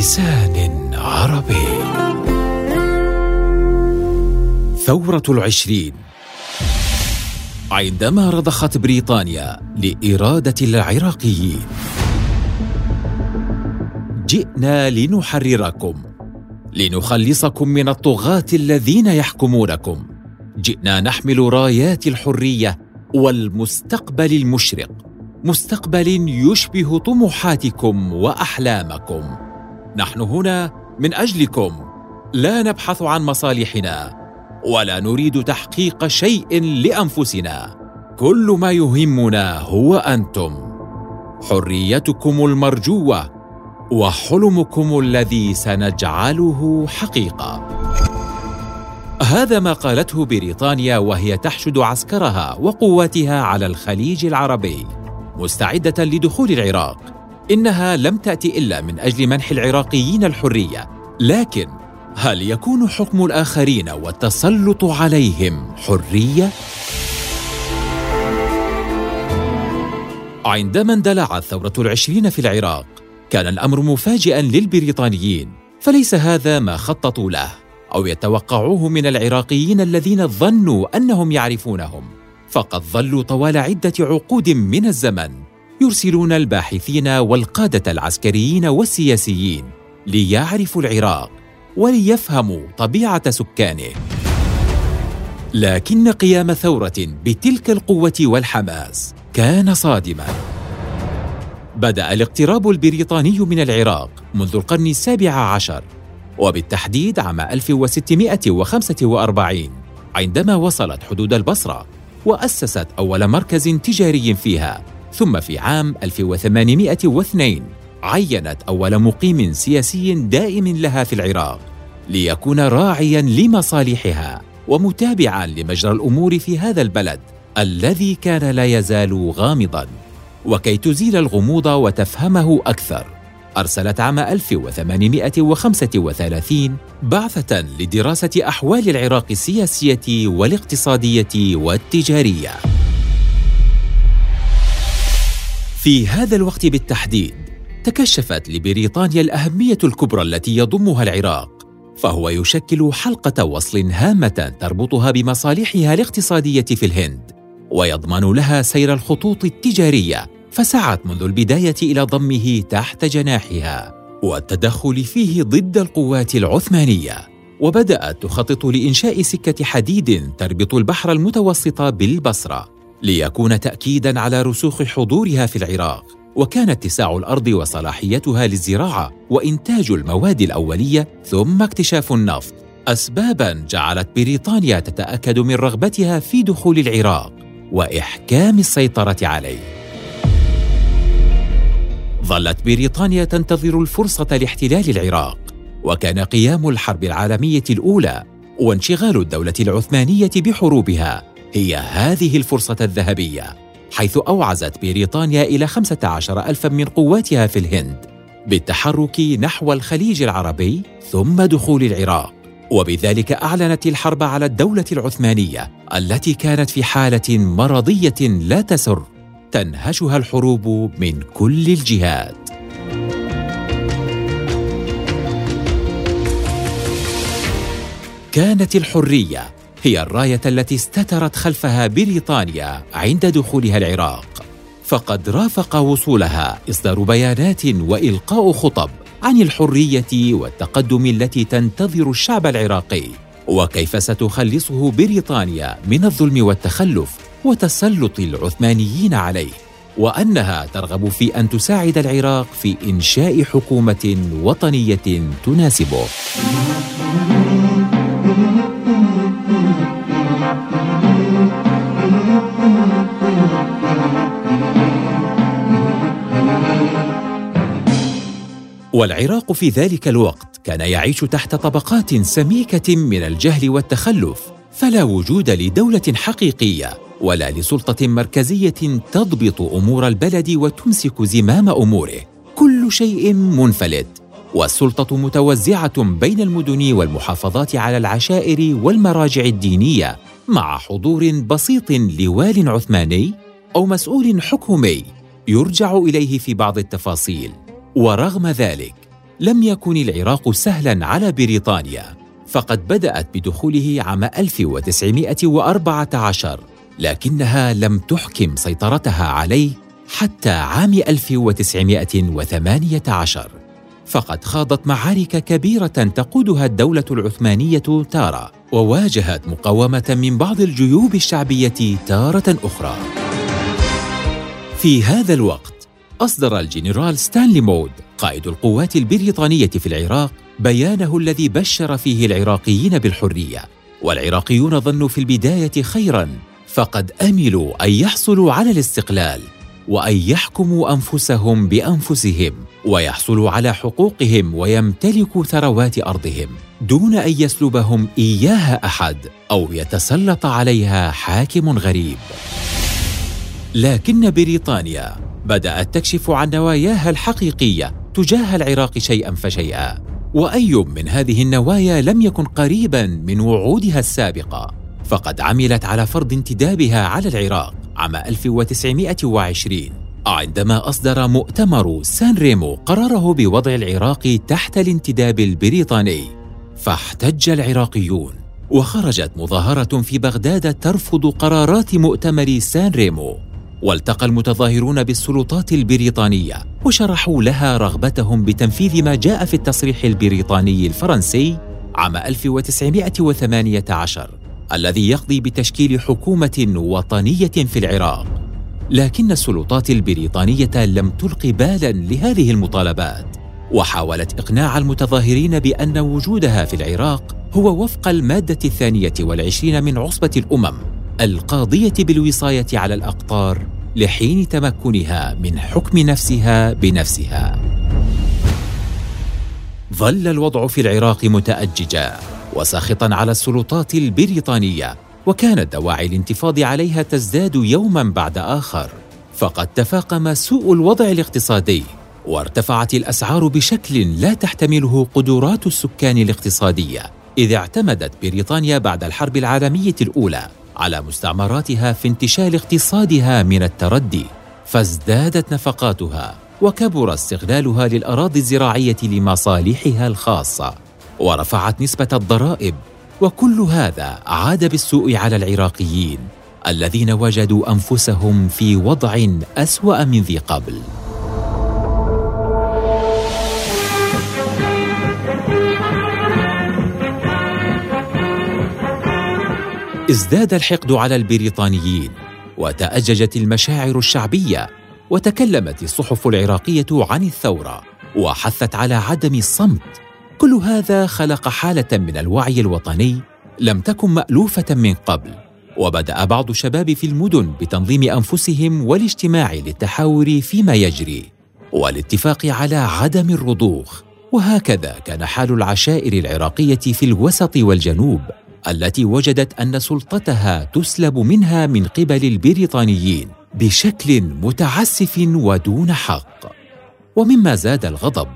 بلسان عربي. ثورة العشرين. عندما رضخت بريطانيا لإرادة العراقيين. جئنا لنحرركم لنخلصكم من الطغاة الذين يحكمونكم. جئنا نحمل رايات الحرية والمستقبل المشرق مستقبل يشبه طموحاتكم وأحلامكم. نحن هنا من أجلكم. لا نبحث عن مصالحنا ولا نريد تحقيق شيء لأنفسنا. كل ما يهمنا هو أنتم. حريتكم المرجوة وحلمكم الذي سنجعله حقيقة. هذا ما قالته بريطانيا وهي تحشد عسكرها وقواتها على الخليج العربي مستعدة لدخول العراق. إنها لم تأتي إلا من أجل منح العراقيين الحرية لكن هل يكون حكم الآخرين والتسلط عليهم حرية؟ عندما اندلعت ثورة العشرين في العراق كان الأمر مفاجئا للبريطانيين فليس هذا ما خططوا له أو يتوقعوه من العراقيين الذين ظنوا أنهم يعرفونهم. فقد ظلوا طوال عدة عقود من الزمن يرسلون الباحثين والقادة العسكريين والسياسيين ليعرفوا العراق وليفهموا طبيعة سكانه. لكن قيام ثورة بتلك القوة والحماس كان صادما. بدأ الاقتراب البريطاني من العراق منذ القرن السابع عشر وبالتحديد عام 1645 عندما وصلت حدود البصرة وأسست أول مركز تجاري فيها. ثم في عام 1802 عينت أول مقيم سياسي دائم لها في العراق ليكون راعيا لمصالحها ومتابعا لمجرى الأمور في هذا البلد الذي كان لا يزال غامضا وكي تزيل الغموض وتفهمه أكثر أرسلت عام 1835 بعثة لدراسة أحوال العراق السياسية والاقتصادية والتجارية. في هذا الوقت بالتحديد، تكشفت لبريطانيا الأهمية الكبرى التي يضمها العراق، فهو يشكل حلقة وصل هامة تربطها بمصالحها الاقتصادية في الهند، ويضمن لها سير الخطوط التجارية فسعت منذ البداية إلى ضمه تحت جناحها والتدخل فيه ضد القوات العثمانية وبدأت تخطط لإنشاء سكة حديد تربط البحر المتوسط بالبصرة. ليكون تاكيدا على رسوخ حضورها في العراق. وكان اتساع الأرض وصلاحيتها للزراعة وإنتاج المواد الأولية ثم اكتشاف النفط. اسبابا جعلت بريطانيا تتأكد من رغبتها في دخول العراق وإحكام السيطرة عليه. ظلت بريطانيا تنتظر الفرصة لاحتلال العراق وكان قيام الحرب العالمية الأولى وانشغال الدولة العثمانية بحروبها. هي هذه الفرصة الذهبية حيث أوعزت بريطانيا خمسة عشر الفا من قواتها في الهند بالتحرك نحو الخليج العربي ثم دخول العراق وبذلك أعلنت الحرب على الدولة العثمانية التي كانت في حالة مرضية لا تسر تنهشها الحروب من كل الجهات. كانت الحرية هي الراية التي استترت خلفها بريطانيا عند دخولها العراق. فقد رافق وصولها إصدار بيانات وإلقاء خطب عن الحرية والتقدم التي تنتظر الشعب العراقي. وكيف ستخلصه بريطانيا من الظلم والتخلف وتسلط العثمانيين عليه. وأنها ترغب في أن تساعد العراق في إنشاء حكومة وطنية تناسبه. والعراق في ذلك الوقت كان يعيش تحت طبقات سميكة من الجهل والتخلف فلا وجود لدولة حقيقية ولا لسلطة مركزية تضبط أمور البلد وتمسك زمام أموره. كل شيء منفلت والسلطة متوزعة بين المدن والمحافظات على العشائر والمراجع الدينية مع حضور بسيط لوال عثماني أو مسؤول حكومي يرجع إليه في بعض التفاصيل. ورغم ذلك لم يكن العراق سهلا على بريطانيا فقد بدأت بدخوله عام 1914 لكنها لم تحكم سيطرتها عليه حتى عام 1918 فقد خاضت معارك كبيرة تقودها الدولة العثمانية تارة وواجهت مقاومة من بعض الجيوب الشعبية تارة أخرى. في هذا الوقت أصدر الجنرال ستانلي مود قائد القوات البريطانية في العراق بيانه الذي بشر فيه العراقيين بالحرية. والعراقيون ظنوا في البداية خيرا فقد أملوا أن يحصلوا على الاستقلال وأن يحكموا أنفسهم بأنفسهم ويحصلوا على حقوقهم ويمتلكوا ثروات أرضهم دون أن يسلبهم إياها أحد أو يتسلط عليها حاكم غريب. لكن بريطانيا بدأت تكشف عن نواياها الحقيقية تجاه العراق شيئا فشيئا. وأي من هذه النوايا لم يكن قريبا من وعودها السابقة. فقد عملت على فرض انتدابها على العراق عام 1920 عندما أصدر مؤتمر سان ريمو قراره بوضع العراق تحت الانتداب البريطاني. فاحتج العراقيون. وخرجت مظاهرة في بغداد ترفض قرارات مؤتمر سان ريمو. والتقى المتظاهرون بالسلطات البريطانية وشرحوا لها رغبتهم بتنفيذ ما جاء في التصريح البريطاني الفرنسي عام 1918 الذي يقضي بتشكيل حكومة وطنية في العراق. لكن السلطات البريطانية لم تلق بالا لهذه المطالبات وحاولت إقناع المتظاهرين بأن وجودها في العراق هو وفق المادة الثانية والعشرين من عصبة الأمم. القاضية بالوصاية على الأقطار لحين تمكنها من حكم نفسها بنفسها. ظل الوضع في العراق متأججا وساخطا على السلطات البريطانية وكانت دواعي الانتفاض عليها تزداد يوما بعد آخر فقد تفاقم سوء الوضع الاقتصادي وارتفعت الأسعار بشكل لا تحتمله قدرات السكان الاقتصادية إذ اعتمدت بريطانيا بعد الحرب العالمية الأولى. على مستعمراتها في انتشال اقتصادها من التردي فازدادت نفقاتها وكبر استغلالها للأراضي الزراعية لمصالحها الخاصة ورفعت نسبة الضرائب وكل هذا عاد بالسوء على العراقيين الذين وجدوا أنفسهم في وضع أسوأ من ذي قبل. ازداد الحقد على البريطانيين وتأججت المشاعر الشعبية وتكلمت الصحف العراقية عن الثورة وحثت على عدم الصمت. كل هذا خلق حالة من الوعي الوطني لم تكن مألوفة من قبل وبدأ بعض الشباب في المدن بتنظيم أنفسهم والاجتماع للتحاور فيما يجري والاتفاق على عدم الرضوخ. وهكذا كان حال العشائر العراقية في الوسط والجنوب. التي وجدت أن سلطتها تسلب منها من قبل البريطانيين بشكل متعسف ودون حق. ومما زاد الغضب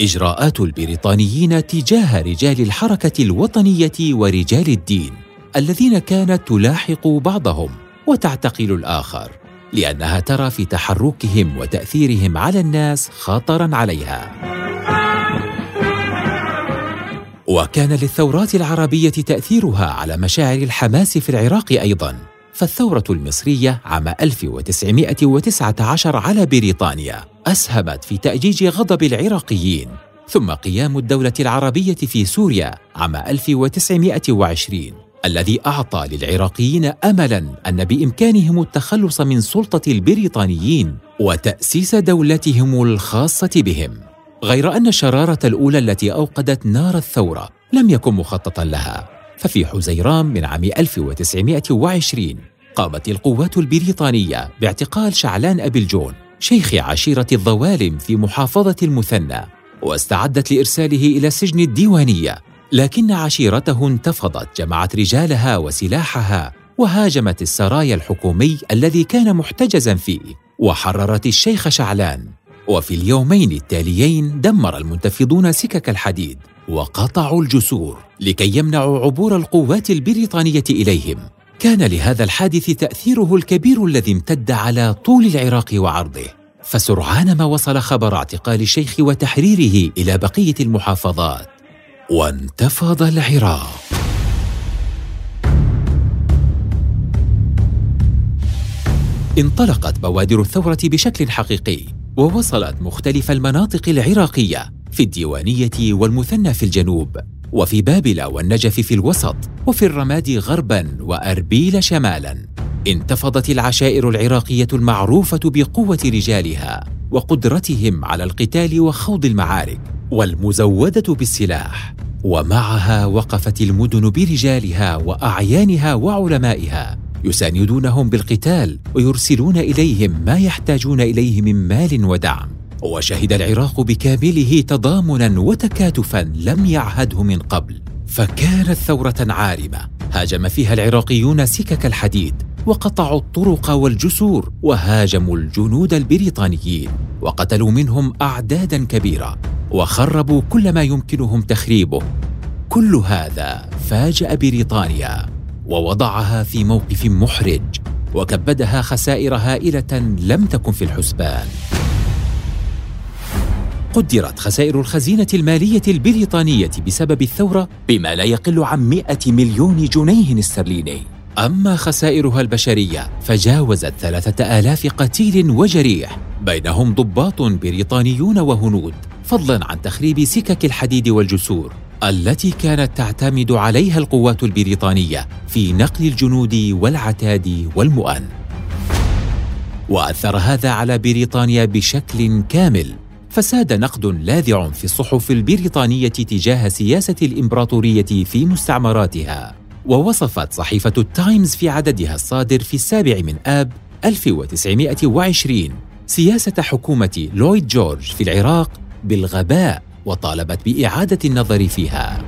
إجراءات البريطانيين تجاه رجال الحركة الوطنية ورجال الدين الذين كانت تلاحق بعضهم وتعتقل الآخر لأنها ترى في تحركهم وتأثيرهم على الناس خطرا عليها. وكان للثورات العربية تأثيرها على مشاعر الحماس في العراق أيضا. فالثورة المصرية عام 1919 على بريطانيا أسهمت في تأجيج غضب العراقيين. ثم قيام الدولة العربية في سوريا عام 1920 الذي أعطى للعراقيين أملا أن بإمكانهم التخلص من سلطة البريطانيين وتأسيس دولتهم الخاصة بهم. غير أن الشرارة الأولى التي أوقدت نار الثورة لم يكن مخططا لها ففي حزيران من عام 1920 قامت القوات البريطانية باعتقال شعلان أبي الجون شيخ عشيرة الظوالم في محافظة المثنى واستعدت لإرساله إلى السجن الديوانية لكن عشيرته انتفضت جمعت رجالها وسلاحها وهاجمت السرايا الحكومي الذي كان محتجزا فيه وحررت الشيخ شعلان. وفي اليومين التاليين دمر المنتفضون سكك الحديد وقطعوا الجسور لكي يمنعوا عبور القوات البريطانية إليهم. كان لهذا الحادث تأثيره الكبير الذي امتد على طول العراق وعرضه. فسرعان ما وصل خبر اعتقال الشيخ وتحريره إلى بقية المحافظات. وانتفض العراق. انطلقت بوادر الثورة بشكل حقيقي. ووصلت مختلف المناطق العراقية في الديوانية والمثنى في الجنوب وفي بابل والنجف في الوسط وفي الرماد غربا وأربيل شمالا. انتفضت العشائر العراقية المعروفة بقوة رجالها وقدرتهم على القتال وخوض المعارك والمزودة بالسلاح. ومعها وقفت المدن برجالها وأعيانها وعلمائها يساندونهم بالقتال ويرسلون إليهم ما يحتاجون إليه من مال ودعم. وشهد العراق بكامله تضامنا وتكاتفا لم يعهده من قبل. فكانت ثورة عارمة. هاجم فيها العراقيون سكك الحديد وقطعوا الطرق والجسور وهاجموا الجنود البريطانيين وقتلوا منهم أعدادا كبيرة وخربوا كل ما يمكنهم تخريبه. كل هذا فاجأ بريطانيا. ووضعها في موقف محرج وكبدها خسائر هائلة لم تكن في الحسبان. قدرت خسائر الخزينة المالية البريطانية بسبب الثورة بما لا يقل عن 100 مليون جنيه استرليني. أما خسائرها البشرية فجاوزت ثلاثة آلاف قتيل وجريح بينهم ضباط بريطانيون وهنود فضلا عن تخريب سكك الحديد والجسور. التي كانت تعتمد عليها القوات البريطانية في نقل الجنود والعتاد والمؤن. وأثر هذا على بريطانيا بشكل كامل فساد نقد لاذع في الصحف البريطانية تجاه سياسة الإمبراطورية في مستعمراتها. ووصفت صحيفة التايمز في عددها الصادر في السابع من آب 1920 سياسة حكومة لويد جورج في العراق بالغباء. وطالبت بإعادة النظر فيها.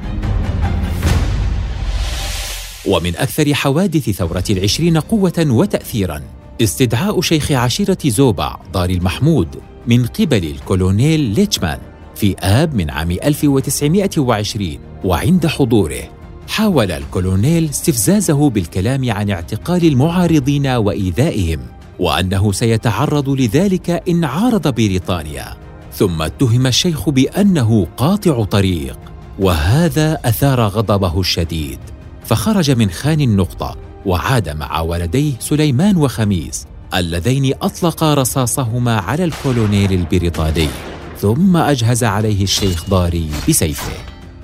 ومن أكثر حوادث ثورة العشرين قوة وتأثيراً استدعاء شيخ عشيرة زوبع دار المحمود من قبل الكولونيل ليتشمان في آب من عام 1920 وعند حضوره. حاول الكولونيل استفزازه بالكلام عن اعتقال المعارضين وإيذائهم وأنه سيتعرض لذلك إن عارض بريطانيا. ثم اتهم الشيخ بأنه قاطع طريق وهذا أثار غضبه الشديد فخرج من خان النقطة وعاد مع ولديه سليمان وخميس اللذين اطلقا رصاصهما على الكولونيل البريطاني ثم أجهز عليه الشيخ ضاري بسيفه.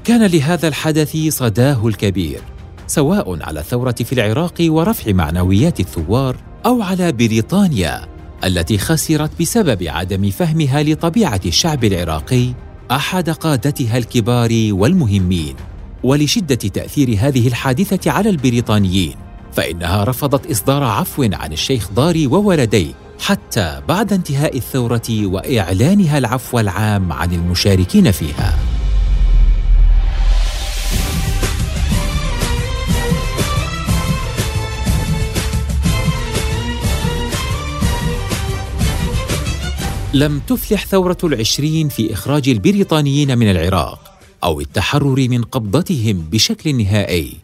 كان لهذا الحدث صداه الكبير سواء على الثورة في العراق ورفع معنويات الثوار أو على بريطانيا التي خسرت بسبب عدم فهمها لطبيعة الشعب العراقي أحد قادتها الكبار والمهمين ولشدة تأثير هذه الحادثة على البريطانيين فإنها رفضت إصدار عفو عن الشيخ ضاري وولديه حتى بعد انتهاء الثورة وإعلانها العفو العام عن المشاركين فيها. لم تفلح ثورة العشرين في إخراج البريطانيين من العراق أو التحرر من قبضتهم بشكل نهائي.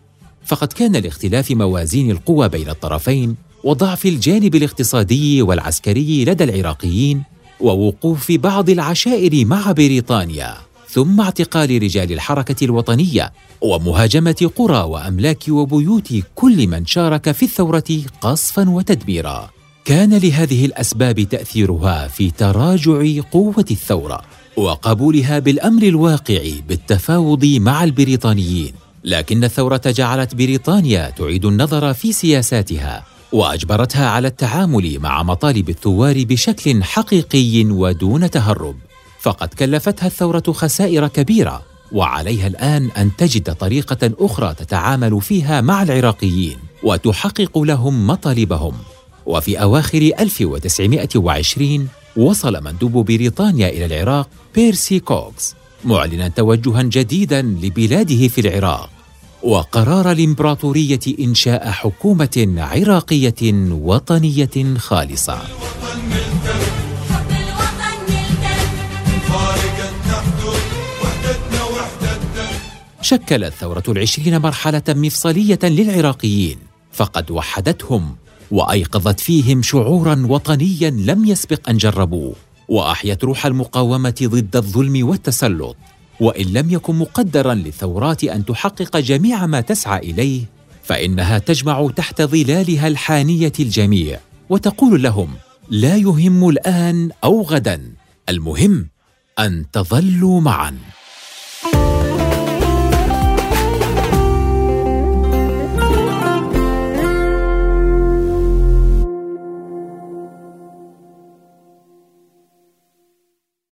فقد كان لاختلاف موازين القوى بين الطرفين وضعف الجانب الاقتصادي والعسكري لدى العراقيين ووقوف بعض العشائر مع بريطانيا ثم اعتقال رجال الحركة الوطنية ومهاجمة قرى وأملاك وبيوت كل من شارك في الثورة قصفا وتدميرا كان لهذه الأسباب تأثيرها في تراجع قوة الثورة وقبولها بالأمر الواقع بالتفاوض مع البريطانيين لكن الثورة جعلت بريطانيا تعيد النظر في سياساتها وأجبرتها على التعامل مع مطالب الثوار بشكل حقيقي ودون تهرب. فقد كلفتها الثورة خسائر كبيرة وعليها الآن أن تجد طريقة أخرى تتعامل فيها مع العراقيين وتحقق لهم مطالبهم. وفي أواخر 1920 وصل مندوب بريطانيا إلى العراق بيرسي كوكس معلنا توجها جديدا لبلاده في العراق وقرار الإمبراطورية إنشاء حكومة عراقية وطنية خالصة. شكلت ثورة العشرين مرحلة مفصلية للعراقيين فقد وحدتهم وأيقظت فيهم شعورا وطنيا لم يسبق أن جربوه وأحيت روح المقاومة ضد الظلم والتسلط وإن لم يكن مقدرا للثورات أن تحقق جميع ما تسعى إليه فإنها تجمع تحت ظلالها الحانية الجميع وتقول لهم لا يهم الآن أو غدا المهم أن تظلوا معا.